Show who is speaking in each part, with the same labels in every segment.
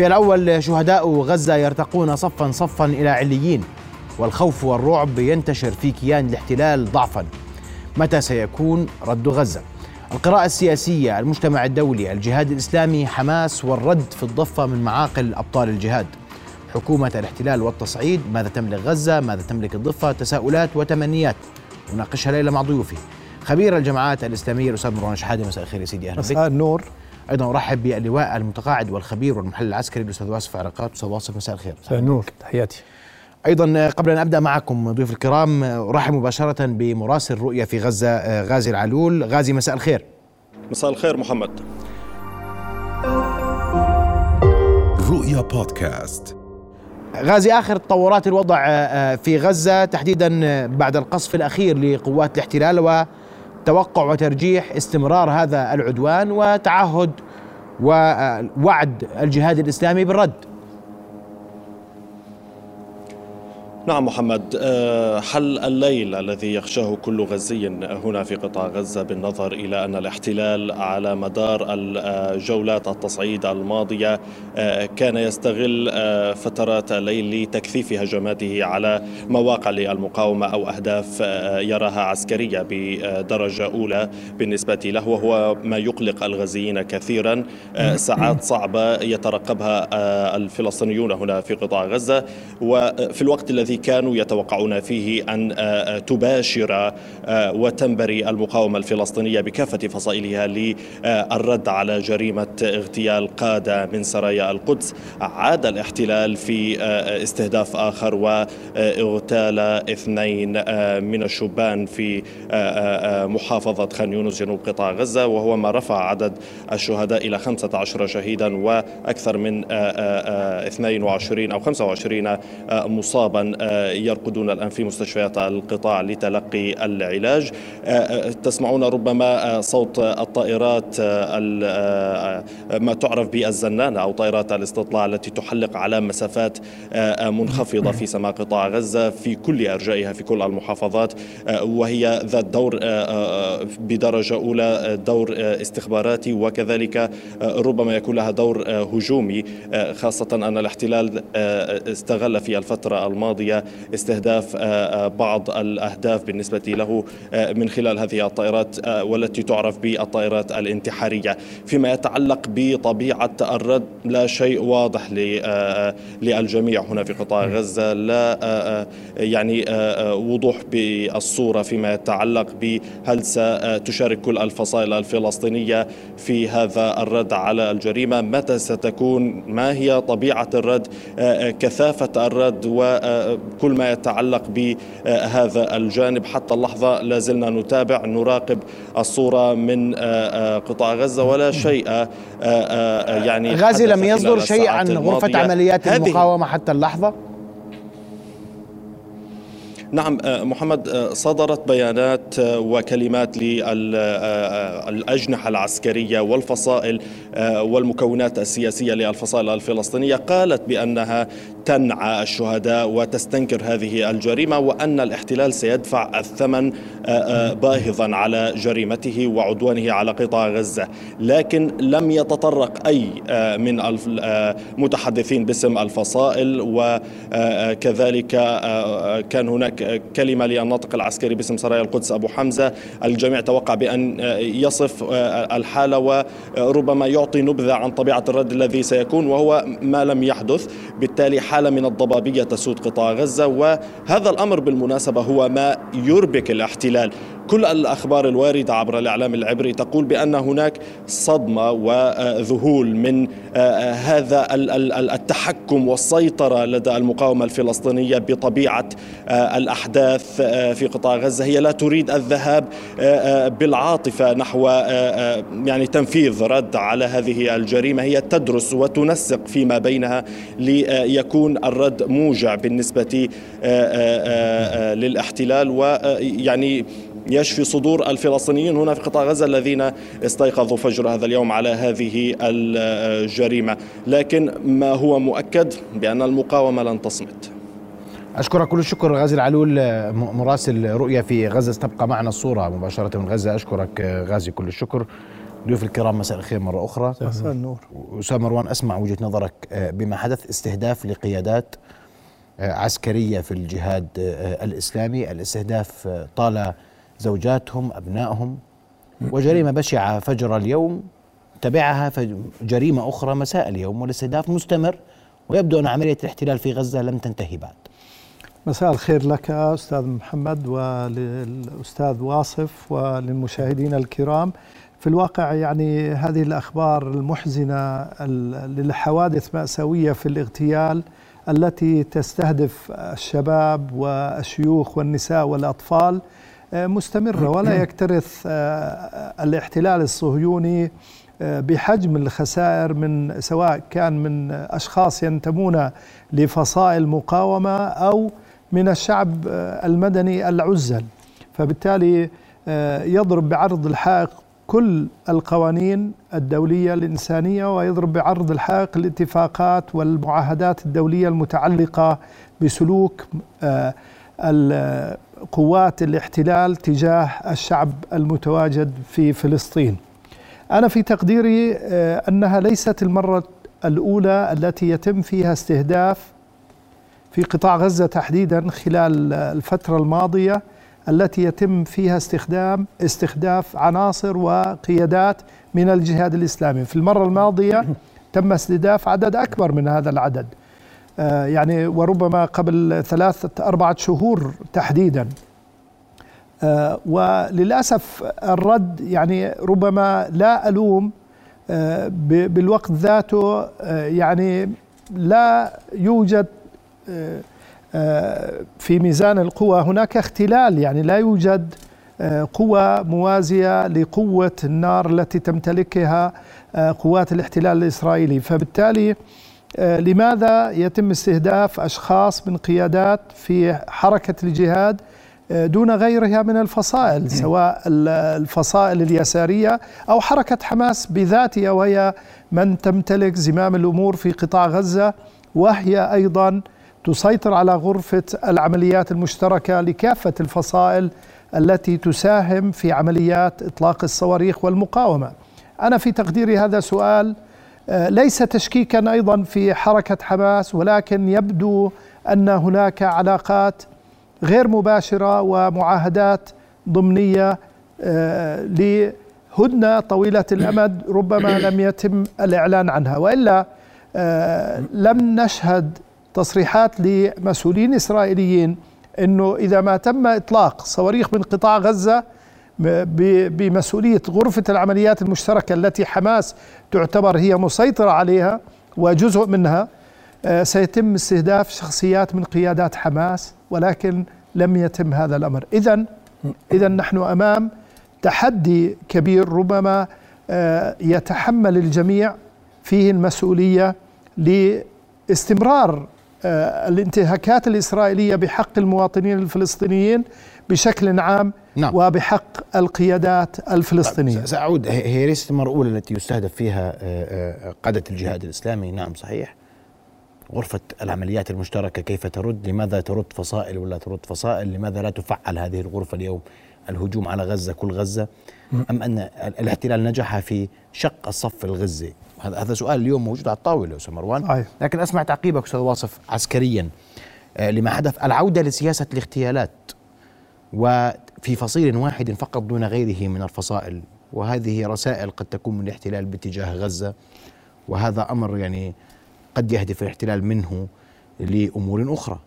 Speaker 1: في الأول شهداء غزة يرتقون صفا صفا إلى عليين والخوف والرعب ينتشر في كيان الاحتلال ضعفا. متى سيكون رد غزة؟ القراءة السياسية المجتمع الدولي الجهاد الإسلامي حماس والرد في الضفة من معاقل أبطال الجهاد. حكومة الاحتلال والتصعيد ماذا تملك غزة؟ ماذا تملك الضفة؟ تساؤلات وتمنيات. نناقشها ليلة مع ضيوفي. خبير الجماعات الإسلامية الأستاذ مروان شحادة. مساء الخير يا سيدي.
Speaker 2: أهلا مساء النور.
Speaker 1: أيضا أرحب باللواء المتقاعد والخبير والمحلل العسكري الأستاذ واسف عرقات. أستاذ واصف مساء الخير.
Speaker 2: مساء النور. تحياتي.
Speaker 1: أيضا قبل أن أبدأ معكم ضيوف الكرام أرحب مباشرة بمراسل رؤيا في غزة غازي العلول. غازي مساء الخير.
Speaker 3: مساء الخير محمد.
Speaker 1: رؤيا بودكاست. غازي آخر تطورات الوضع في غزة تحديدا بعد القصف الأخير لقوات الاحتلال وتوقع وترجيح استمرار هذا العدوان وتعهد ووعد الجهاد الإسلامي بالرد.
Speaker 3: نعم محمد آه، حل الليل الذي يخشاه كل غزي هنا في قطاع غزة بالنظر إلى أن الاحتلال على مدار الجولات التصعيد الماضية آه، كان يستغل آه، فترات الليل لتكثيف هجماته على مواقع للمقاومة أو أهداف يراها عسكرية بدرجة أولى بالنسبة له وهو ما يقلق الغزيين كثيرا ساعات صعبة يترقبها الفلسطينيون هنا في قطاع غزة وفي الوقت الذي كانوا يتوقعون فيه أن آه، آه، تباشر آه، وتنبري المقاومة الفلسطينية بكافة فصائلها للرد على جريمة اغتيال قادة من سرايا القدس. عاد الاحتلال في استهداف آخر واغتال اثنين من الشبان في محافظة خان يونس جنوب قطاع غزة وهو ما رفع عدد الشهداء إلى 15 شهيدا وأكثر من 22 أو 25 مصابا يرقدون الآن في مستشفيات القطاع لتلقي العلاج. آه، آه، تسمعون ربما آه، صوت الطائرات ما تعرف بالزنانة أو طائرات الاستطلاع التي تحلق على مسافات منخفضة في سماء قطاع غزة في كل أرجائها في كل المحافظات. وهي ذات دور بدرجة أولى دور استخباراتي. وكذلك ربما يكون لها دور هجومي. خاصة أن الاحتلال استغل في الفترة الماضية استهداف آه، آه، بعض الأهداف بالنسبة له آه، من خلال هذه الطائرات والتي تعرف بالطائرات الانتحارية. فيما يتعلق بطبيعة الرد لا شيء واضح للجميع هنا في قطاع غزة. لا يعني وضوح بالصورة فيما يتعلق بهل ستشارك كل الفصائل الفلسطينية في هذا الرد على الجريمة. متى ستكون؟ ما هي طبيعة الرد؟ كثافة الرد كل ما يتعلق بهذا الجانب. حتى اللحظة لا زلنا نتابع نراقب الصورة من قطاع غزة ولا شيء
Speaker 1: يعني غازي لم يصدر شيء عن غرفة عمليات المقاومة حتى اللحظة؟
Speaker 3: نعم آه، محمد آه، صدرت بيانات آه، وكلمات للأجنحة العسكرية والفصائل والمكونات السياسية للفصائل الفلسطينية قالت بأنها تنعى الشهداء وتستنكر هذه الجريمة وأن الاحتلال سيدفع الثمن باهظا على جريمته وعدوانه على قطاع غزة. لكن لم يتطرق أي من المتحدثين باسم الفصائل وكذلك كان هناك كلمة للناطق العسكري باسم سرايا القدس أبو حمزة. الجميع توقع بأن يصف الحالة وربما يعطي نبذة عن طبيعة الرد الذي سيكون وهو ما لم يحدث. بالتالي حالة من الضبابية تسود قطاع غزة وهذا الأمر بالمناسبة هو ما يربك الاحتلال. كل الأخبار الواردة عبر الإعلام العبري تقول بأن هناك صدمة وذهول من هذا التحكم والسيطرة لدى المقاومة الفلسطينية بطبيعة الأحداث في قطاع غزة. هي لا تريد الذهاب بالعاطفة نحو يعني تنفيذ رد على هذه الجريمة. هي تدرس وتنسق فيما بينها ليكون الرد موجع بالنسبة للاحتلال ويعني يشفي صدور الفلسطينيين هنا في قطاع غزة الذين استيقظوا فجر هذا اليوم على هذه الجريمة. لكن ما هو مؤكد بأن المقاومة لن تصمت.
Speaker 1: أشكرك كل الشكر غازي العلول مراسل رؤية في غزة. تبقى معنا الصورة مباشرة من غزة. أشكرك غازي كل الشكر. ضيوف الكرام مساء الخير مرة أخرى.
Speaker 2: مساء النور.
Speaker 1: أسامة مروان أسمع وجهة نظرك آه، بما حدث استهداف لقيادات آه، عسكرية في الجهاد آه، الإسلامي. الاستهداف طال زوجاتهم أبنائهم. وجريمة بشعة فجر اليوم تبعها جريمة أخرى مساء اليوم والاستهداف مستمر ويبدو أن عملية الاحتلال في غزة لم تنتهي بعد.
Speaker 2: مساء الخير لك أستاذ محمد وللأستاذ واصف وللمشاهدين الكرام. في الواقع يعني هذه الأخبار المحزنة للحوادث مأساوية في الاغتيال التي تستهدف الشباب والشيوخ والنساء والأطفال مستمرة ولا يكترث آه، الاحتلال الصهيوني آه، بحجم الخسائر من سواء كان من أشخاص ينتمون لفصائل مقاومة أو من الشعب المدني العزل. فبالتالي يضرب بعرض الحائق كل القوانين الدولية الإنسانية ويضرب بعرض الحائق الاتفاقات والمعاهدات الدولية المتعلقة بسلوك قوات الاحتلال تجاه الشعب المتواجد في فلسطين. أنا في تقديري آه، أنها ليست المرة الأولى التي يتم فيها استهداف في قطاع غزة تحديدا خلال الفترة الماضية التي يتم فيها استخدام استخداف عناصر وقيادات من الجهاد الإسلامي، في المرة الماضية تم استهداف عدد أكبر من هذا العدد. آه، يعني وربما قبل ثلاثة أربعة شهور تحديدا. آه، وللأسف الرد يعني ربما لا ألوم آه، بالوقت ذاته يعني لا يوجد في ميزان القوى هناك اختلال. يعني لا يوجد قوى موازية لقوة النار التي تمتلكها قوات الاحتلال الإسرائيلي. فبالتالي لماذا يتم استهداف أشخاص من قيادات في حركة الجهاد آه، دون غيرها من الفصائل سواء الفصائل اليسارية أو حركة حماس بذاتها وهي من تمتلك زمام الأمور في قطاع غزة وهي أيضا تسيطر على غرفة العمليات المشتركة لكافة الفصائل التي تساهم في عمليات إطلاق الصواريخ والمقاومة. أنا في تقديري هذا سؤال آه، ليس تشكيكا أيضا في حركة حماس ولكن يبدو أن هناك علاقات غير مباشرة ومعاهدات ضمنية آه، لهدنة طويلة الأمد ربما لم يتم الإعلان عنها. وإلا آه، لم نشهد تصريحات لمسؤولين إسرائيليين إنه إذا ما تم إطلاق صواريخ من قطاع غزة بمسؤولية غرفة العمليات المشتركة التي حماس تعتبر هي مسيطرة عليها وجزء منها آه، سيتم استهداف شخصيات من قيادات حماس ولكن لم يتم هذا الأمر. اذا اذا نحن أمام تحدي كبير ربما آه، يتحمل الجميع فيه المسؤولية لاستمرار آه، الانتهاكات الإسرائيلية بحق المواطنين الفلسطينيين بشكل عام نعم. وبحق القيادات الفلسطينية.
Speaker 1: سأعود. هي ليست المرة الأولى التي يستهدف فيها آه، آه، قادة الجهاد الإسلامي. نعم صحيح. غرفة العمليات المشتركة كيف ترد؟ لماذا ترد فصائل ولا ترد فصائل؟ لماذا لا تفعل هذه الغرفة اليوم؟ الهجوم على غزة كل غزة. أم أن الاحتلال نجح في شق الصف الغزي؟ هذا سؤال اليوم موجود على الطاولة أستاذ مروان. لكن أسمع تعقيبك أستاذ واصف عسكريا آه، لما حدث العودة لسياسة الاغتيالات. وفي فصيل واحد فقط دون غيره من الفصائل. وهذه رسائل قد تكون من الاحتلال باتجاه غزة وهذا أمر يعني قد يهدف الاحتلال منه لأمور أخرى.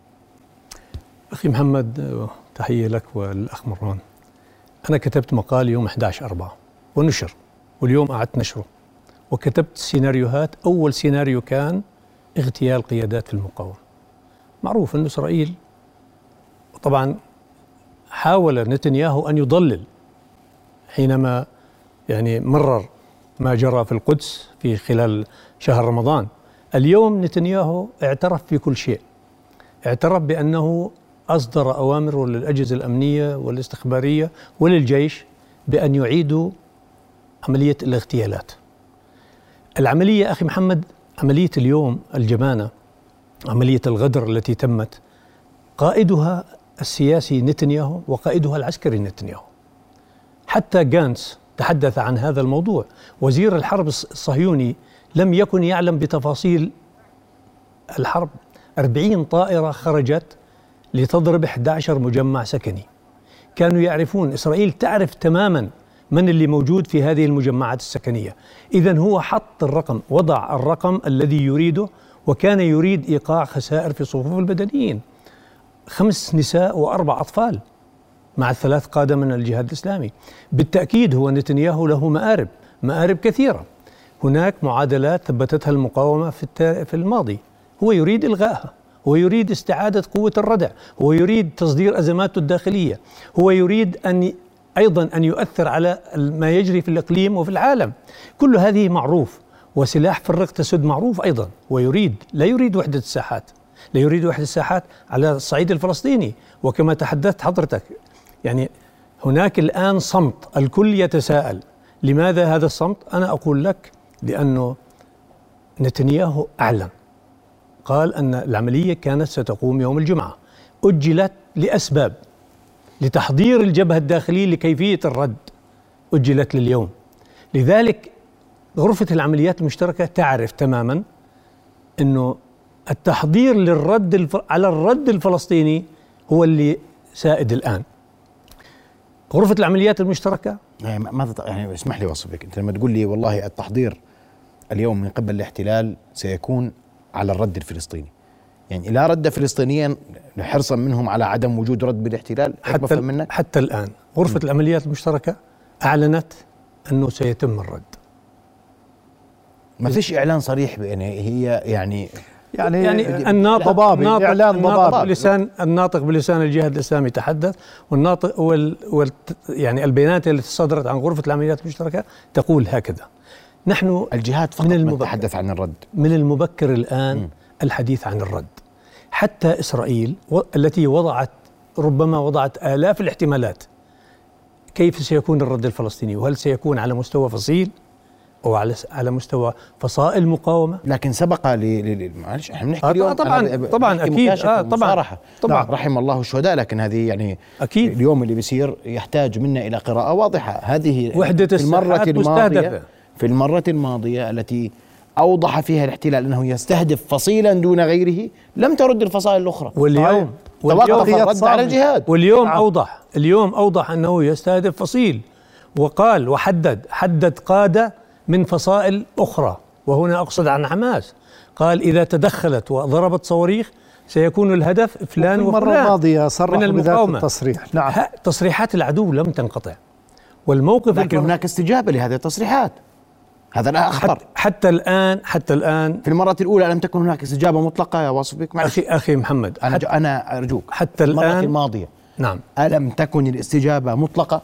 Speaker 4: أخي محمد تحية لك والأخ مروان. أنا كتبت مقال يوم 11 أربعة ونشر واليوم أعدت نشره. وكتبت سيناريوهات أول سيناريو كان اغتيال قيادات المقاومة. معروف أن إسرائيل طبعا حاول نتنياهو أن يضلل حينما يعني مرر ما جرى في القدس في خلال شهر رمضان. اليوم نتنياهو اعترف في كل شيء. اعترف بأنه أصدر اوامر للأجهزة الأمنية والاستخبارية وللجيش بأن يعيدوا عملية الاغتيالات. العملية أخي محمد عملية اليوم الجبانه عملية الغدر التي تمت قائدها السياسي نتنياهو وقائدها العسكري نتنياهو. حتى جانس تحدث عن هذا الموضوع. وزير الحرب الصهيوني لم يكن يعلم بتفاصيل الحرب. أربعين طائرة خرجت لتضرب 11 مجمع سكني. كانوا يعرفون إسرائيل تعرف تماما من اللي موجود في هذه المجمعات السكنية. إذا هو حط الرقم وضع الرقم الذي يريده وكان يريد إيقاع خسائر في صفوف البدنيين. خمس نساء وأربع أطفال مع الثلاث قادة من الجهاد الإسلامي. بالتأكيد هو نتنياهو له مآرب مآرب كثيرة. هناك معادلات ثبتتها المقاومة في, في الماضي. هو يريد إلغائها هو يريد استعادة قوة الردع هو يريد تصدير أزماته الداخلية هو يريد أن أيضا أن يؤثر على ما يجري في الإقليم وفي العالم. كل هذه معروف وسلاح فرق تسد معروف أيضا ويريد لا يريد وحدة الساحات. لا يريد وحدة الساحات على الصعيد الفلسطيني. وكما تحدثت حضرتك يعني هناك الآن صمت الكل يتساءل لماذا هذا الصمت؟ أنا أقول لك لأنه نتنياهو أعلن. قال أن العملية كانت ستقوم يوم الجمعة. أجلت لأسباب لتحضير الجبهة الداخلية لكيفية الرد. أجلت لليوم. لذلك غرفة العمليات المشتركة تعرف تماما أنه التحضير للرد الف... على الرد الفلسطيني هو اللي سائد الآن. غرفة العمليات المشتركة؟
Speaker 1: يعني ماذا يعني اسمح لي أوصفك. أنت لما تقول لي والله التحضير اليوم من قبل الاحتلال سيكون على الرد الفلسطيني. يعني لا رد فلسطينيا حرصا منهم على عدم وجود رد بالاحتلال
Speaker 4: حتى منك؟ حتى الآن غرفة م. العمليات المشتركة أعلنت أنه سيتم الرد.
Speaker 1: ما فيش إعلان صريح بأن هي يعني
Speaker 4: يعني يعني الناطق ضبابي الناطق إعلان ضبابي. بلسان الناطق بلسان الجهاد الاسلامي تحدث والناطق وال, وال يعني البيانات التي صدرت عن غرفة العمليات المشتركة تقول هكذا.
Speaker 1: نحن الجهاد فقط من المبكر تحدث عن الرد.
Speaker 4: من المبكر الآن م. الحديث عن الرد. حتى إسرائيل التي وضعت ربما وضعت آلاف الاحتمالات. كيف سيكون الرد الفلسطيني؟ وهل سيكون على مستوى فصيل؟ أو على على مستوى فصائل مقاومة.
Speaker 1: لكن سبق ل معلش إحنا بنحكي آه اليوم
Speaker 4: طبعا طبعا أكيد. آه طبعا
Speaker 1: طبعا. رحم الله الشهداء لكن هذه يعني أكيد. اليوم اللي بيصير يحتاج منا إلى قراءة واضحة. هذه
Speaker 4: وحدة المرة الماضيه
Speaker 1: في المرة الماضية التي أوضح فيها الاحتلال أنه يستهدف فصيلا دون غيره لم ترد الفصائل الأخرى.
Speaker 4: واليوم
Speaker 1: واليوم الرد على الجهاد.
Speaker 4: واليوم نعم. اوضح اليوم أوضح أنه يستهدف فصيل. وقال وحدد حدد قادة من فصائل أخرى وهنا أقصد عن حماس. قال إذا تدخلت وضربت صواريخ سيكون الهدف فلان وفلان
Speaker 2: المرة الماضية صرح من المقاومة. التصريح.
Speaker 4: نعم. تصريحات العدو لم تنقطع. والموقف
Speaker 1: لكن هناك استجابة لهذه التصريحات. هذا لا أخطر
Speaker 4: حتى, حتى الآن حتى الآن
Speaker 1: في المرة الأولى لم تكن هناك استجابة مطلقة يا واصف بك
Speaker 4: أخي أخي محمد
Speaker 1: أنا, أنا أرجوك.
Speaker 4: حتى الآن
Speaker 1: المرة الماضية
Speaker 4: نعم.
Speaker 1: ألم تكن الاستجابة مطلقة؟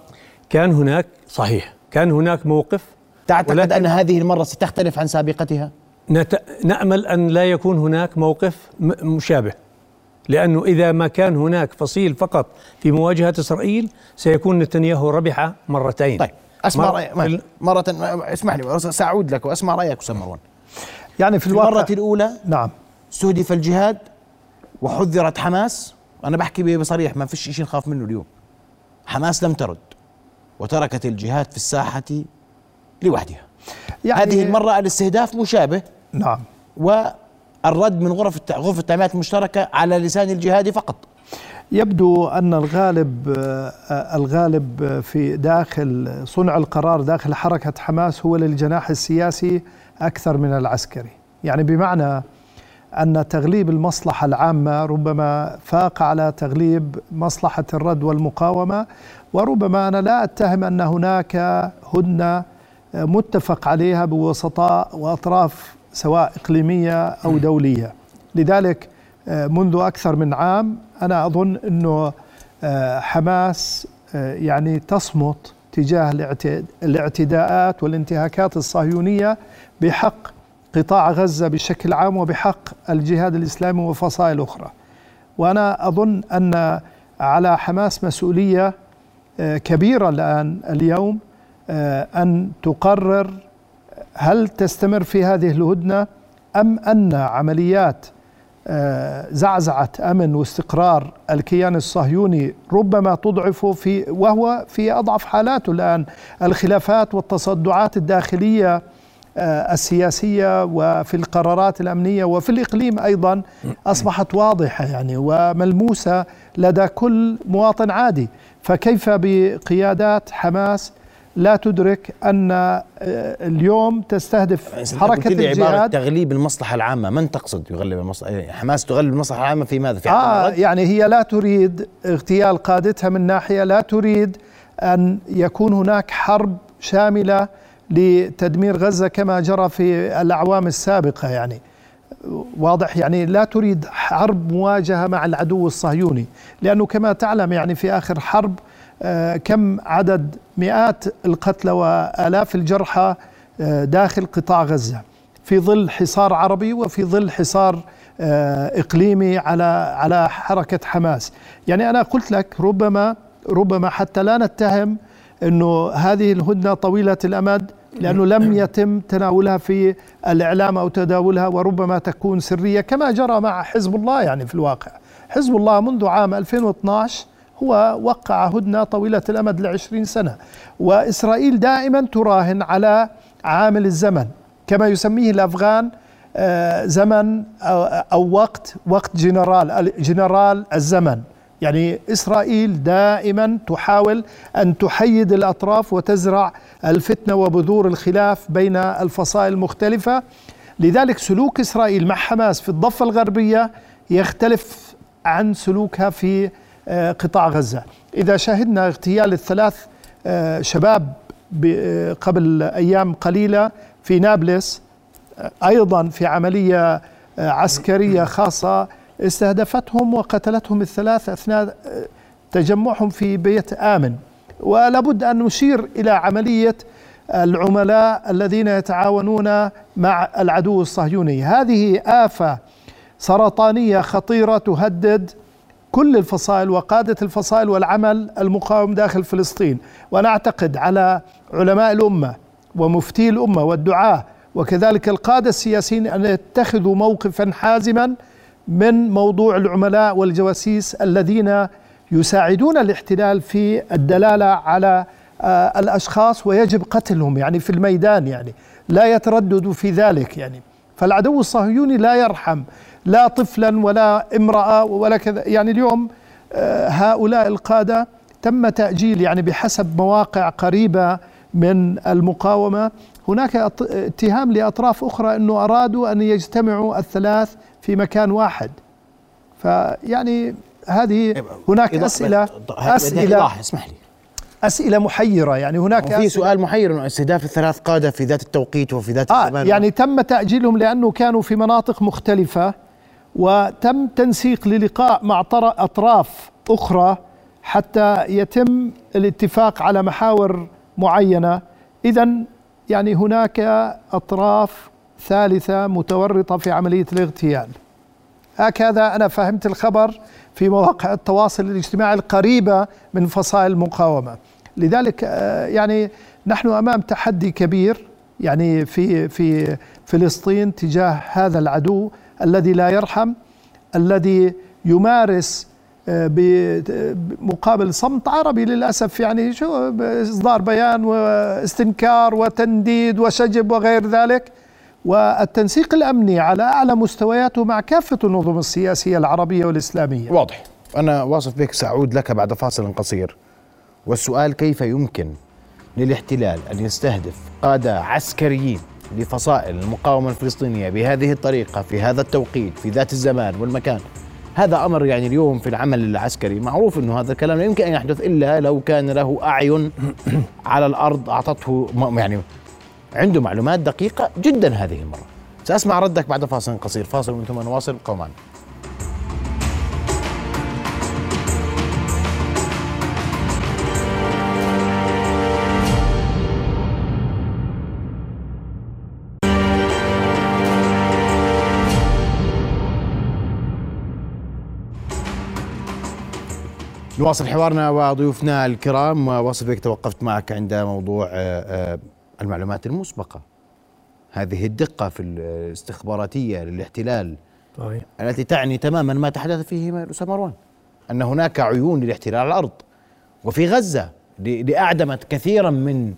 Speaker 4: كان هناك صحيح. كان هناك موقف
Speaker 1: تعتقد أن هذه المرة ستختلف عن سابقتها؟
Speaker 4: نت... نأمل أن لا يكون هناك موقف م... مشابه لأنه إذا ما كان هناك فصيل فقط في مواجهة إسرائيل سيكون نتنياهو ربح مرتين.
Speaker 1: طيب أسمع رأيك مرة اسمح لي سأعود لك وأسمع رأيك أستاذ مروان.
Speaker 2: يعني في الواقع
Speaker 1: المرة الأولى
Speaker 2: نعم.
Speaker 1: استهدف الجهاد وحذرت حماس. أنا بحكي بصريح ما فيش شيء نخاف منه اليوم. حماس لم ترد وتركت الجهاد في الساحة لوحدها. يعني هذه المرة الاستهداف مشابه.
Speaker 2: نعم.
Speaker 1: والرد من غرف غرفة التعميمات المشتركة على لسان الجهاد فقط.
Speaker 2: يبدو أن الغالب الغالب في داخل صنع القرار داخل حركة حماس هو للجناح السياسي أكثر من العسكري، يعني بمعنى أن تغليب المصلحة العامة ربما فاق على تغليب مصلحة الرد والمقاومة وربما أنا لا أتهم أن هناك هدنه متفق عليها بوسطاء وأطراف سواء إقليمية أو دولية لذلك منذ أكثر من عام أنا أظن إنه حماس يعني تصمت تجاه الاعتداءات والانتهاكات الصهيونية بحق قطاع غزة بشكل عام وبحق الجهاد الإسلامي وفصائل أخرى. وأنا أظن أن على حماس مسؤولية كبيرة الآن اليوم أن تقرر هل تستمر في هذه الهدنة أم أن عمليات آه، زعزعة أمن واستقرار الكيان الصهيوني ربما تضعفه في وهو في أضعف حالاته الآن. الخلافات والتصدعات الداخلية آه، السياسية وفي القرارات الأمنية وفي الإقليم أيضا أصبحت واضحة يعني وملموسة لدى كل مواطن عادي. فكيف بقيادات حماس لا تدرك أن آه، اليوم تستهدف حركة الجهاد.
Speaker 1: تغليب المصلحة العامة. من تقصد يغلب المصلحة؟ يعني حماس تغلب المصلحة العامة في ماذا؟ في
Speaker 2: آه يعني هي لا تريد اغتيال قادتها من ناحية لا تريد أن يكون هناك حرب شاملة لتدمير غزة كما جرى في الأعوام السابقة يعني. واضح يعني لا تريد حرب مواجهة مع العدو الصهيوني لأنه كما تعلم يعني في آخر حرب كم عدد مئات القتلى وآلاف الجرحى آه، داخل قطاع غزة؟ في ظل حصار عربي وفي ظل حصار آه، إقليمي على على حركة حماس. يعني أنا قلت لك ربما ربما حتى لا نتهم إنه هذه الهدنة طويلة الأمد لأنه لم يتم تناولها في الإعلام أو تداولها وربما تكون سرية كما جرى مع حزب الله يعني في الواقع. حزب الله منذ عام 2012 هو وقع هدنة طويلة الأمد لعشرين سنة. وإسرائيل دائما تراهن على عامل الزمن كما يسميه الأفغان آه، زمن أو وقت وقت جنرال جنرال الزمن. يعني إسرائيل دائما تحاول أن تحيد الأطراف وتزرع الفتنة وبذور الخلاف بين الفصائل المختلفة. لذلك سلوك إسرائيل مع حماس في الضفة الغربية يختلف عن سلوكها في قطاع غزة. إذا شاهدنا اغتيال الثلاث آه، شباب آه، قبل أيام قليلة في نابلس أيضا في عملية عسكرية خاصة استهدفتهم وقتلتهم الثلاث أثناء تجمعهم في بيت آمن. ولابد أن نشير إلى عملية العملاء الذين يتعاونون مع العدو الصهيوني. هذه آفة سرطانية خطيرة تهدد كل الفصائل وقادة الفصائل والعمل المقاوم داخل فلسطين. وأنا أعتقد على علماء الأمة ومفتي الأمة والدعاة وكذلك القادة السياسيين أن يتخذوا موقفا حازما من موضوع العملاء والجواسيس الذين يساعدون الاحتلال في الدلالة على آه، الأشخاص ويجب قتلهم يعني في الميدان يعني. لا يترددوا في ذلك يعني. فالعدو الصهيوني لا يرحم لا طفلا ولا امرأة ولا كذا يعني اليوم آه، هؤلاء القادة تم تأجيل يعني بحسب مواقع قريبة من المقاومة هناك اتهام لأطراف أخرى أنه أرادوا أن يجتمعوا الثلاث في مكان واحد فيعني هذه هناك أسئلة
Speaker 1: أسئلة اسمح لي
Speaker 2: أسئلة محيرة. يعني هناك
Speaker 1: في سؤال محير إنه استهداف الثلاث قادة في ذات التوقيت وفي ذات
Speaker 2: آه الزمان يعني تم تأجيلهم لأنه كانوا في مناطق مختلفة وتم تنسيق للقاء مع أطراف أخرى حتى يتم الاتفاق على محاور معينة. إذا يعني هناك أطراف ثالثة متورطة في عملية الاغتيال. هكذا أنا فهمت الخبر في مواقع التواصل الاجتماعي القريبة من فصائل المقاومة. لذلك آه، يعني نحن أمام تحدي كبير يعني في في فلسطين تجاه هذا العدو الذي لا يرحم الذي يمارس آه، بمقابل صمت عربي للأسف يعني شو إصدار بيان واستنكار وتنديد وشجب وغير ذلك والتنسيق الأمني على أعلى مستوياته مع كافة النظم السياسية العربية والإسلامية.
Speaker 1: واضح. أنا واصف بك سأعود لك بعد فاصل قصير. والسؤال كيف يمكن للاحتلال أن يستهدف قادة عسكريين لفصائل المقاومة الفلسطينية بهذه الطريقة في هذا التوقيت في ذات الزمان والمكان؟ هذا أمر يعني اليوم في العمل العسكري معروف أنه هذا الكلام لا يمكن أن يحدث إلا لو كان له أعين على الأرض أعطته يعني عنده معلومات دقيقة جدا هذه المرة. سأسمع ردك بعد فاصل قصير. فاصل ومن ثم نواصل. قومان نواصل حوارنا وضيوفنا الكرام. واصل بك توقفت معك عند موضوع آه، آه، المعلومات المسبقة. هذه الدقة في الاستخباراتية للاحتلال صحيح. التي تعني تماما ما تحدث فيه أسامة مروان أن هناك عيون للاحتلال على الأرض. وفي غزة لأعدمت كثيرا من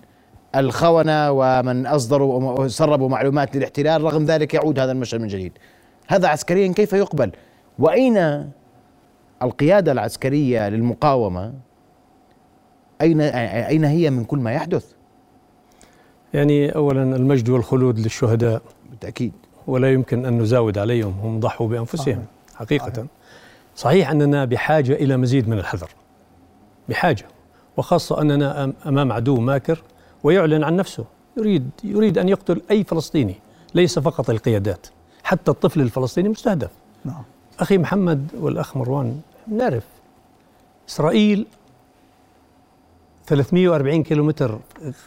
Speaker 1: الخونة ومن أصدروا وسربوا معلومات للاحتلال رغم ذلك يعود هذا المشهد من جديد. هذا عسكريا كيف يقبل؟ وأين القيادة العسكرية للمقاومة أين أين هي من كل ما يحدث؟
Speaker 4: يعني أولا المجد والخلود للشهداء.
Speaker 1: بالتأكيد.
Speaker 4: ولا يمكن أن نزاود عليهم هم ضحوا بأنفسهم حقيقة. صحيح أننا بحاجة إلى مزيد من الحذر. بحاجة. وخاصة أننا أمام عدو ماكر ويعلن عن نفسه. يريد يريد أن يقتل أي فلسطيني ليس فقط القيادات. حتى الطفل الفلسطيني مستهدف. نعم. أخي محمد والأخ مروان نعرف. إسرائيل 340 كيلومتر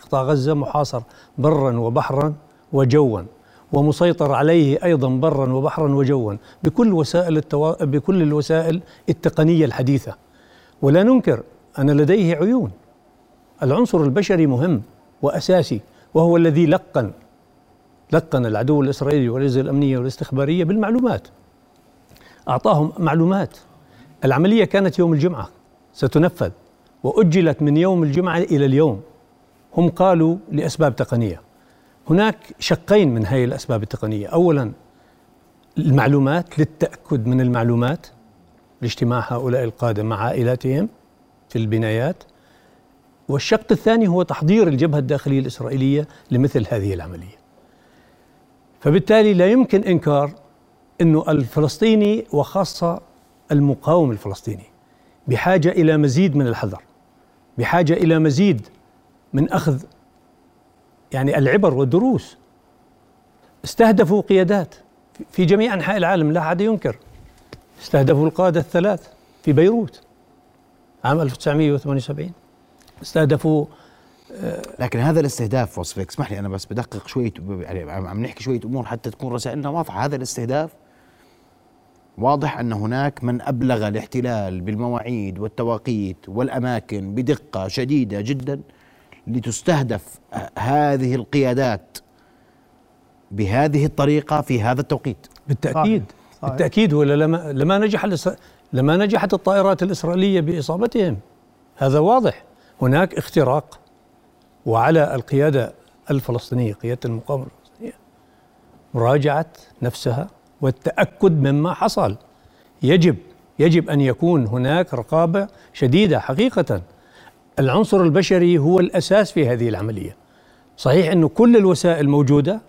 Speaker 4: قطاع غزة محاصر برا وبحرا وجوا ومسيطر عليه أيضا برا وبحرا وجوا بكل وسائل التوا... بكل الوسائل التقنية الحديثة. ولا ننكر أن لديه عيون. العنصر البشري مهم وأساسي وهو الذي لقن لقن العدو الإسرائيلي والاجهزه الأمنية والاستخبارية بالمعلومات. أعطاهم معلومات. العملية كانت يوم الجمعة ستنفذ وأجلت من يوم الجمعة إلى اليوم. هم قالوا لأسباب تقنية. هناك شقين من هذه الأسباب التقنية، اولا المعلومات للتأكد من المعلومات لاجتماع هؤلاء القادة مع عائلاتهم في البنايات. والشق الثاني هو تحضير الجبهة الداخلية الإسرائيلية لمثل هذه العملية. فبالتالي لا يمكن إنكار إنه الفلسطيني وخاصة المقاوم الفلسطيني. بحاجة إلى مزيد من الحذر. بحاجة إلى مزيد من أخذ يعني العبر والدروس. استهدفوا قيادات في جميع أنحاء العالم لا أحد ينكر. استهدفوا القادة الثلاث في بيروت عام 1978 استهدفوا
Speaker 1: آه، لكن هذا الاستهداف وصفك اسمح لي أنا بس بدقق شوية يعني عم نحكي شوية أمور حتى تكون رسائلنا واضحة. هذا الاستهداف واضح أن هناك من أبلغ الاحتلال بالمواعيد والتوقيت والأماكن بدقة شديدة جدا لتستهدف هذه القيادات بهذه الطريقة في هذا التوقيت.
Speaker 4: بالتأكيد. صحيح. بالتأكيد ولا لما لما نجح لما نجحت الطائرات الإسرائيلية بإصابتهم. هذا واضح. هناك اختراق وعلى القيادة الفلسطينية قيادة المقاومة الفلسطينية مراجعة نفسها والتأكد مما حصل. يجب يجب أن يكون هناك رقابة شديدة حقيقة. العنصر البشري هو الأساس في هذه العملية. صحيح انه كل الوسائل موجودة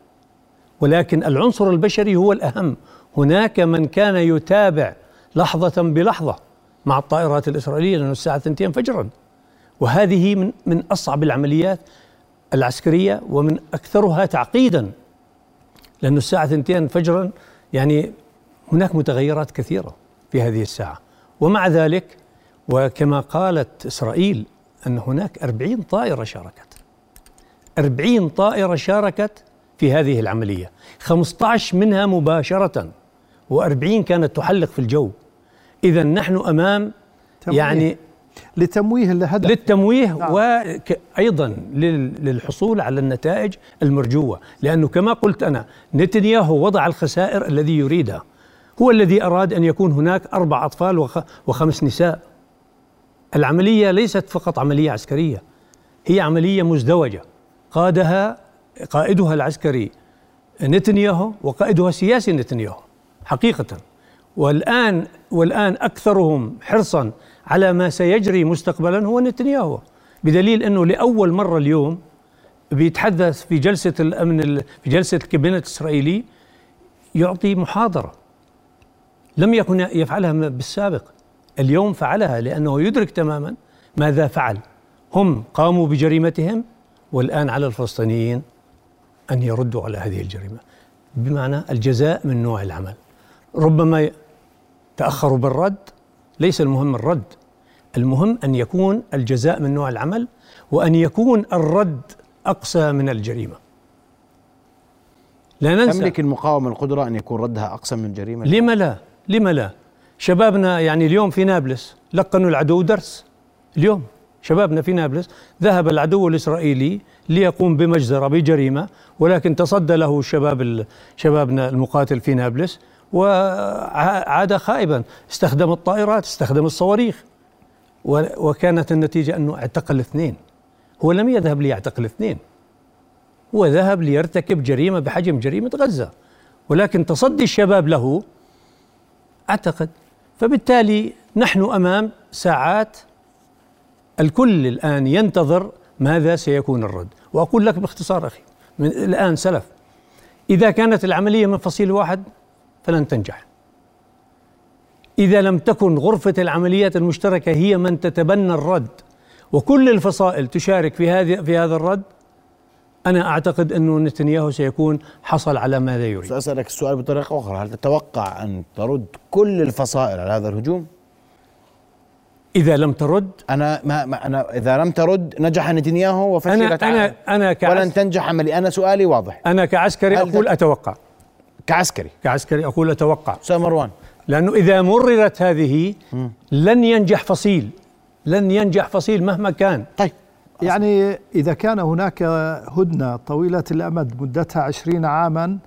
Speaker 4: ولكن العنصر البشري هو الأهم. هناك من كان يتابع لحظة بلحظة مع الطائرات الإسرائيلية لأنه الساعة 2 فجرا. وهذه من من أصعب العمليات العسكرية ومن أكثرها تعقيدا. لأنه الساعة 2 فجرا يعني هناك متغيرات كثيرة في هذه الساعة. ومع ذلك وكما قالت إسرائيل أن هناك أربعين طائرة شاركت. أربعين طائرة شاركت في هذه العملية. 15 منها مباشرة و40 كانت تحلق في الجو. إذا نحن أمام. يعني
Speaker 2: لتمويه الهدف.
Speaker 4: للتمويه نعم. وأيضا للحصول على النتائج المرجوة. لأنه كما قلت أنا نتنياهو وضع الخسائر الذي يريدها هو الذي أراد أن يكون هناك أربع أطفال وخمس نساء. العملية ليست فقط عملية عسكرية هي عملية مزدوجة. قادها قائدها العسكري نتنياهو وقائدها السياسي نتنياهو حقيقة. والآن والآن أكثرهم حرصا على ما سيجري مستقبلا هو نتنياهو. بدليل أنه لأول مرة اليوم بيتحدث في جلسة الأمن في جلسة الكابينت الإسرائيلي يعطي محاضرة. لم يكن يفعلها بالسابق. اليوم فعلها لأنه يدرك تماما ماذا فعل. هم قاموا بجريمتهم والآن على الفلسطينيين أن يردوا على هذه الجريمة. بمعنى الجزاء من نوع العمل. ربما تأخروا بالرد ليس المهم الرد. المهم أن يكون الجزاء من نوع العمل وأن يكون الرد أقسى من الجريمة.
Speaker 1: لا ننسى تملك المقاومة القدرة أن يكون ردها أقسى من الجريمة؟
Speaker 4: لما لا لما لا؟ شبابنا يعني اليوم في نابلس لقنوا العدو درس. اليوم شبابنا في نابلس ذهب العدو الإسرائيلي ليقوم بمجزرة بجريمة ولكن تصدى له الشباب شبابنا المقاتل في نابلس. وعاد خائبا. استخدم الطائرات استخدم الصواريخ. وكانت النتيجة أنه اعتقل اثنين هو لم يذهب ليعتقل اثنين هو ذهب ليرتكب جريمة بحجم جريمة غزة. ولكن تصدي الشباب له أعتقد. فبالتالي نحن أمام ساعات الكل الآن ينتظر ماذا سيكون الرد. وأقول لك باختصار أخي من الآن سلف. إذا كانت العملية من فصيل واحد فلن تنجح. إذا لم تكن غرفة العمليات المشتركة هي من تتبنى الرد وكل الفصائل تشارك في هذه في هذا الرد أنا أعتقد أنه نتنياهو سيكون حصل على ماذا يريد.
Speaker 1: سأسألك السؤال بطريقة أخرى. هل تتوقع أن ترد كل الفصائل على هذا الهجوم؟
Speaker 4: إذا لم ترد؟
Speaker 1: أنا ما, ما أنا إذا لم ترد نجح نتنياهو وفشلت
Speaker 4: أنا أنا أنا
Speaker 1: ولن تنجح عملي. أنا سؤالي واضح.
Speaker 4: أنا كعسكري أقول أتوقع.
Speaker 1: كعسكري.
Speaker 4: كعسكري أقول أتوقع.
Speaker 1: أستاذ مروان.
Speaker 4: لأنه إذا مررت هذه لن ينجح فصيل. لن ينجح فصيل مهما كان.
Speaker 1: طيب.
Speaker 2: يعني إذا كان هناك هدنة طويلة الأمد مدتها عشرين عاما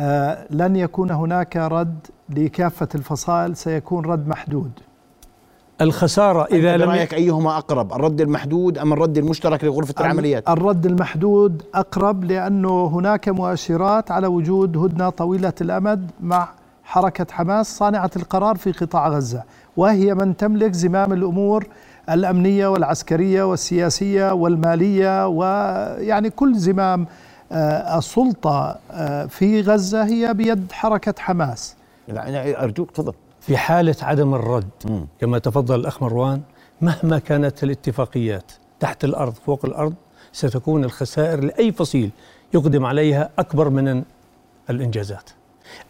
Speaker 2: آه لن يكون هناك رد لكافة الفصائل سيكون رد محدود.
Speaker 4: الخسارة إذا لم
Speaker 1: برأيك أيهما أقرب الرد المحدود أم الرد المشترك لغرفة العمليات؟
Speaker 2: الرد المحدود أقرب لأنه هناك مؤشرات على وجود هدنة طويلة الأمد مع حركة حماس صانعة القرار في قطاع غزة وهي من تملك زمام الأمور الأمنية والعسكرية والسياسية والمالية ويعني كل زمام آه، السلطة آه، في غزة هي بيد حركة حماس.
Speaker 1: أرجوك تفضل.
Speaker 4: في حالة عدم الرد كما تفضل الأخ مروان مهما كانت الاتفاقيات تحت الأرض فوق الأرض ستكون الخسائر لأي فصيل يقدم عليها أكبر من الإنجازات.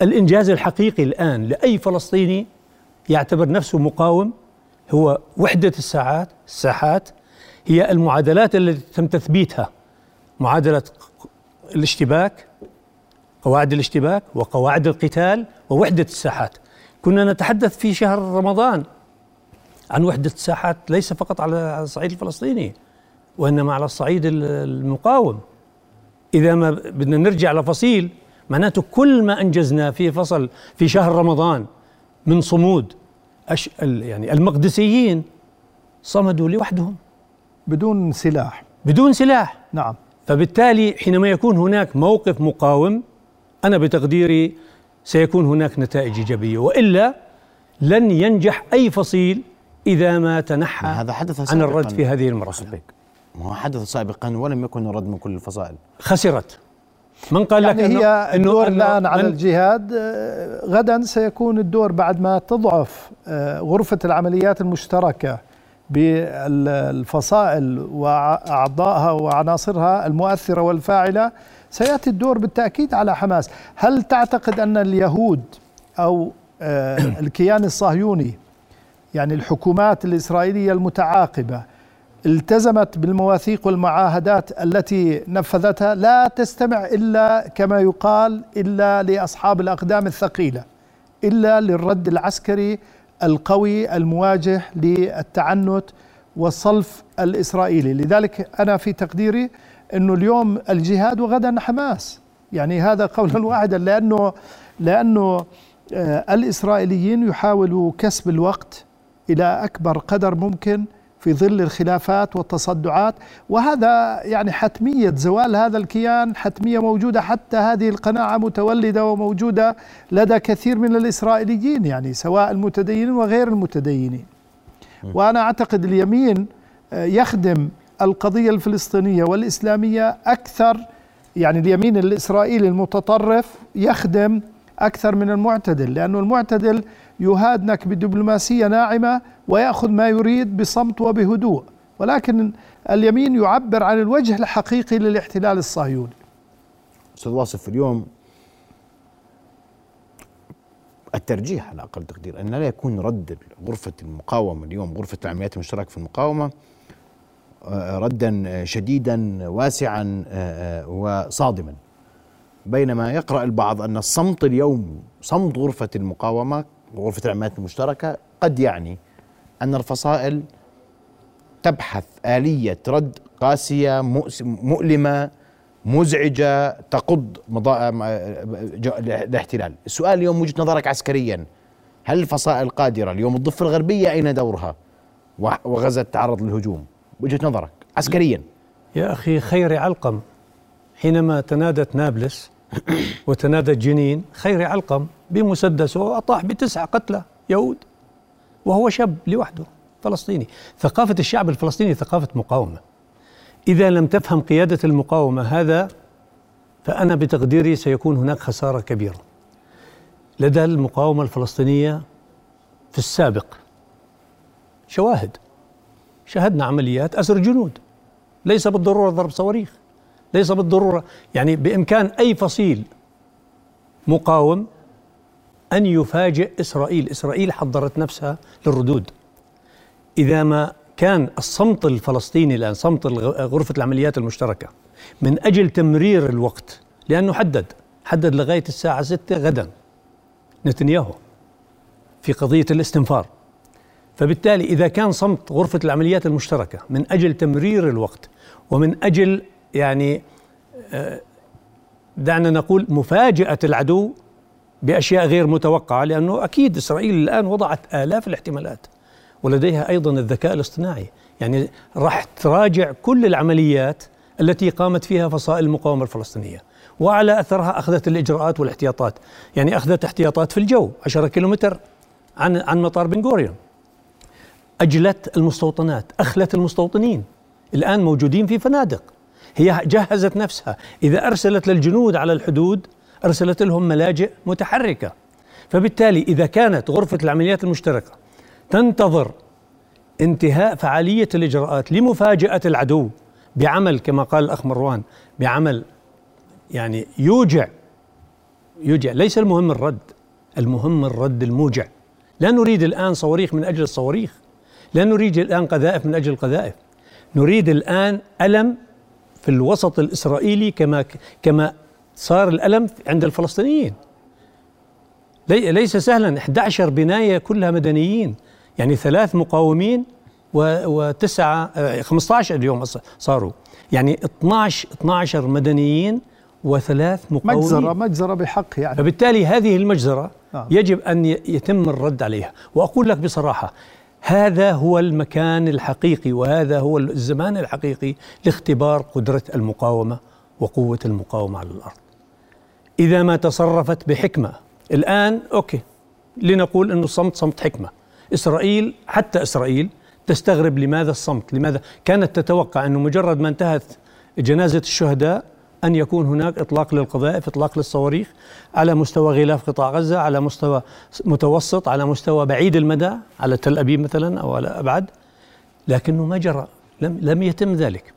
Speaker 4: الإنجاز الحقيقي الآن لأي فلسطيني يعتبر نفسه مقاوم هو وحدة الساعات الساحات هي المعادلات التي تم تثبيتها معادلة الاشتباك قواعد الاشتباك وقواعد القتال ووحدة الساحات. كنا نتحدث في شهر رمضان عن وحدة الساحات ليس فقط على الصعيد الفلسطيني وإنما على الصعيد المقاوم. إذا ما بدنا نرجع لفصيل معناته كل ما أنجزنا في فصل في شهر رمضان من صمود أش يعني المقدسيين صمدوا لوحدهم.
Speaker 2: بدون سلاح.
Speaker 4: بدون سلاح.
Speaker 2: نعم.
Speaker 4: فبالتالي حينما يكون هناك موقف مقاوم أنا بتقديري سيكون هناك نتائج إيجابية وإلا لن ينجح أي فصيل إذا ما تنحى هذا حدث عن الرد في هذه المرحلة
Speaker 1: ما هو حدث سابقا ولم يكن الرد من كل الفصائل.
Speaker 4: خسرت. من قال
Speaker 2: يعني لك إنه هي الدور الآن على الجهاد آه، غدا سيكون الدور بعد ما تضعف آه، غرفة العمليات المشتركة بالفصائل وأعضائها وعناصرها المؤثرة والفاعلة سيأتي الدور بالتأكيد على حماس. هل تعتقد أن اليهود أو آه، الكيان الصهيوني يعني الحكومات الإسرائيلية المتعاقبة التزمت بالمواثيق والمعاهدات التي نفذتها؟ لا تستمع إلا كما يقال إلا لأصحاب الأقدام الثقيلة إلا للرد العسكري القوي المواجه للتعنت والصلف الإسرائيلي، لذلك أنا في تقديري إنه اليوم الجهاد وغدا حماس، يعني هذا قولا واحدا لأنه لأنه آه، الإسرائيليين يحاولوا كسب الوقت إلى أكبر قدر ممكن في ظل الخلافات والتصدعات. وهذا يعني حتمية زوال هذا الكيان حتمية موجودة. حتى هذه القناعة متولدة وموجودة لدى كثير من الإسرائيليين يعني سواء المتدينين وغير المتدينين. وأنا أعتقد اليمين آه، يخدم القضية الفلسطينية والإسلامية أكثر يعني اليمين الإسرائيلي المتطرف يخدم أكثر من المعتدل لأنه المعتدل يهادنك بدبلوماسية ناعمة ويأخذ ما يريد بصمت وبهدوء. ولكن اليمين يعبر عن الوجه الحقيقي للاحتلال الصهيوني.
Speaker 1: أستاذ واصف اليوم الترجيح على أقل تقدير أن لا يكون رد غرفة المقاومة اليوم غرفة العمليات المشتركة في المقاومة ردا شديدا واسعا آه، آه، وصادما. بينما يقرأ البعض أن الصمت اليوم صمت غرفة المقاومة غرفة العمليات المشتركة قد يعني أن الفصائل تبحث آلية رد قاسية مؤلمة مزعجة تقض. الاحتلال السؤال اليوم وجهة نظرك عسكريا هل الفصائل القادرة اليوم الضفة الغربية أين دورها؟ وغزة تعرض للهجوم وجهة نظرك عسكريا.
Speaker 4: يا أخي خير علقم حينما تنادت نابلس وتنادت جنين خير علقم بمسدسه وأطاح بتسعة قتلى يهود وهو شاب لوحده فلسطيني. ثقافة الشعب الفلسطيني ثقافة مقاومة. إذا لم تفهم قيادة المقاومة هذا فأنا بتقديري سيكون هناك خسارة كبيرة. لدى المقاومة الفلسطينية في السابق شواهد. شاهدنا عمليات أسر جنود. ليس بالضرورة ضرب صواريخ. ليس بالضرورة يعني بإمكان أي فصيل مقاوم أن يفاجئ إسرائيل. إسرائيل حضرت نفسها للردود. إذا ما كان الصمت الفلسطيني الآن صمت غرفة العمليات المشتركة من أجل تمرير الوقت لأنه حدد حدد لغاية الساعة 6 غدا. نتنياهو في قضية الاستنفار. فبالتالي إذا كان صمت غرفة العمليات المشتركة من أجل تمرير الوقت ومن أجل يعني آه، دعنا نقول مفاجأة العدو بأشياء غير متوقعة لأنه أكيد إسرائيل الآن وضعت آلاف الاحتمالات ولديها أيضا الذكاء الاصطناعي. يعني راح تراجع كل العمليات التي قامت فيها فصائل المقاومة الفلسطينية وعلى أثرها أخذت الإجراءات والاحتياطات. يعني أخذت احتياطات في الجو 10 كيلومتر عن عن مطار بن غوريون. أجلت المستوطنات أخلت المستوطنين الآن موجودين في فنادق. هي جهزت نفسها. إذا أرسلت للجنود على الحدود أرسلت لهم ملاجئ متحركة. فبالتالي إذا كانت غرفة العمليات المشتركة تنتظر انتهاء فعالية الإجراءات لمفاجأة العدو بعمل كما قال الأخ مروان بعمل يعني يوجع يوجع. ليس المهم الرد المهم الرد الموجع. لا نريد الآن صواريخ من أجل الصواريخ. لا نريد الآن قذائف من أجل القذائف. نريد الآن ألم في الوسط الإسرائيلي كما كما صار الألم عند الفلسطينيين. ليس سهلا. 11 بناية كلها مدنيين. يعني ثلاث مقاومين وتسعة 15 آه، اليوم صاروا. يعني 12 12 مدنيين وثلاث مقاومين.
Speaker 2: مجزرة مجزرة بحق يعني.
Speaker 4: فبالتالي هذه المجزرة آه. يجب أن يتم الرد عليها. وأقول لك بصراحة هذا هو المكان الحقيقي وهذا هو الزمان الحقيقي لاختبار قدرة المقاومة وقوة المقاومة على الأرض. إذا ما تصرفت بحكمة الآن أوكي لنقول أنه الصمت صمت حكمة. إسرائيل حتى إسرائيل تستغرب لماذا الصمت لماذا كانت تتوقع أنه مجرد ما انتهت جنازة الشهداء أن يكون هناك إطلاق للقذائف إطلاق للصواريخ على مستوى غلاف قطاع غزة على مستوى متوسط على مستوى بعيد المدى على تل أبيب مثلا أو على أبعد لكنه ما جرى لم, لم يتم ذلك.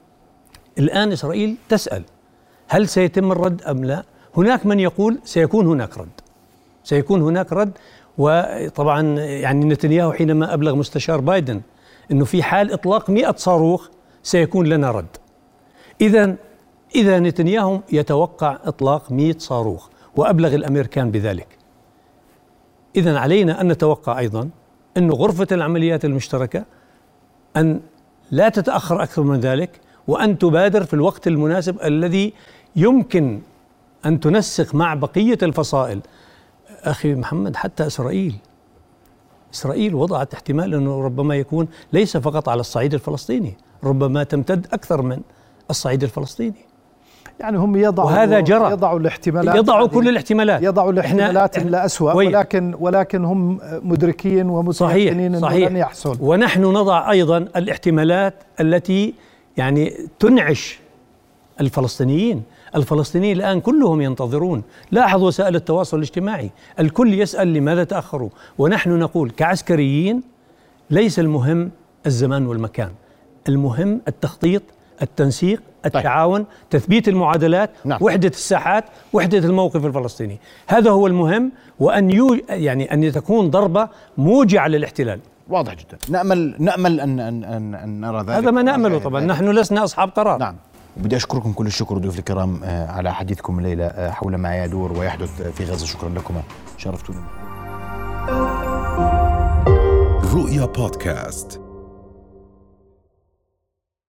Speaker 4: الآن إسرائيل تسأل هل سيتم الرد أم لا؟ هناك من يقول سيكون هناك رد. سيكون هناك رد وطبعا يعني نتنياهو حينما أبلغ مستشار بايدن أنه في حال إطلاق مئة صاروخ سيكون لنا رد. إذا إذا نتنياهو يتوقع إطلاق مئة صاروخ وأبلغ الأمريكان بذلك. إذا علينا أن نتوقع أيضا أن غرفة العمليات المشتركة أن لا تتأخر أكثر من ذلك وأن تبادر في الوقت المناسب الذي يمكن أن تنسق مع بقية الفصائل. أخي محمد حتى إسرائيل. إسرائيل وضعت احتمال أنه ربما يكون ليس فقط على الصعيد الفلسطيني ربما تمتد أكثر من الصعيد الفلسطيني.
Speaker 2: يعني هم يضعوا
Speaker 4: وهذا جرى.
Speaker 2: يضعوا الاحتمالات
Speaker 4: يضعوا كل الاحتمالات.
Speaker 2: يضعوا الاحتمالات الأسوأ ولكن ولكن هم مدركين ومتيقنين إنه لن يحصل.
Speaker 4: ونحن نضع أيضا الاحتمالات التي يعني تنعش الفلسطينيين. الفلسطينيين الآن كلهم ينتظرون. لاحظ وسائل التواصل الاجتماعي. الكل يسأل لماذا تأخروا. ونحن نقول كعسكريين ليس المهم الزمان والمكان. المهم التخطيط التنسيق طيب. التعاون طيب. تثبيت المعادلات نعم. وحدة الساحات وحدة الموقف الفلسطيني. هذا هو المهم وأن يو يعني أن تكون ضربة موجعة للاحتلال.
Speaker 1: واضح جدا. نأمل نأمل أن أن أن, أن نرى ذلك.
Speaker 4: هذا ما نأمله طبعا. نحن لسنا أصحاب قرار.
Speaker 1: نعم. وبدي أشكركم كل الشكر ضيوف الكرام آه، على حديثكم الليلة آه، حول ما يدور ويحدث في غزة. شكرا لكم. شرفتوني
Speaker 5: رؤيا بودكاست.